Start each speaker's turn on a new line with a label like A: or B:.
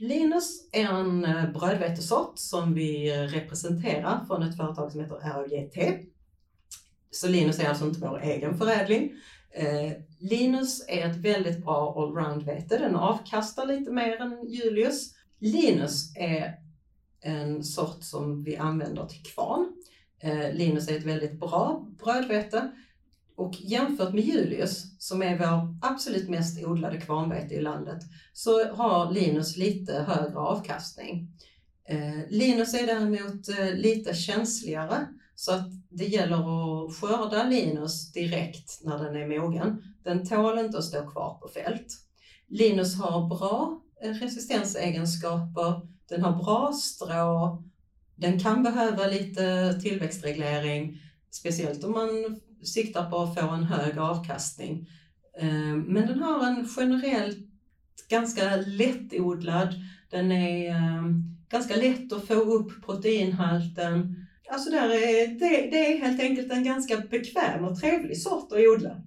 A: Linus är en eh, brödvetesort som vi eh, representerar från ett företag som heter RAGT. Så Linus är alltså inte vår egen förädling. Eh, Linus är ett väldigt bra allround-vete. Den avkastar lite mer än Julius. Linus är en sort som vi använder till kvarn. Eh, Linus är ett väldigt bra brödvete och jämfört med Julius, som är vår absolut mest odlade kvarnvete i landet, så har Linus lite högre avkastning. Eh, Linus är däremot eh, lite känsligare, så att det gäller att skörda Linus direkt när den är mogen. Den tål inte att stå kvar på fält. Linus har bra eh, resistensegenskaper, den har bra strå, den kan behöva lite tillväxtreglering, speciellt om man siktar på att få en hög avkastning. Eh, men den har en generellt ganska lättodlad, den är eh, ganska lätt att få upp proteinhalten. Alltså där är, det, det är helt enkelt en ganska bekväm och trevlig sort att odla.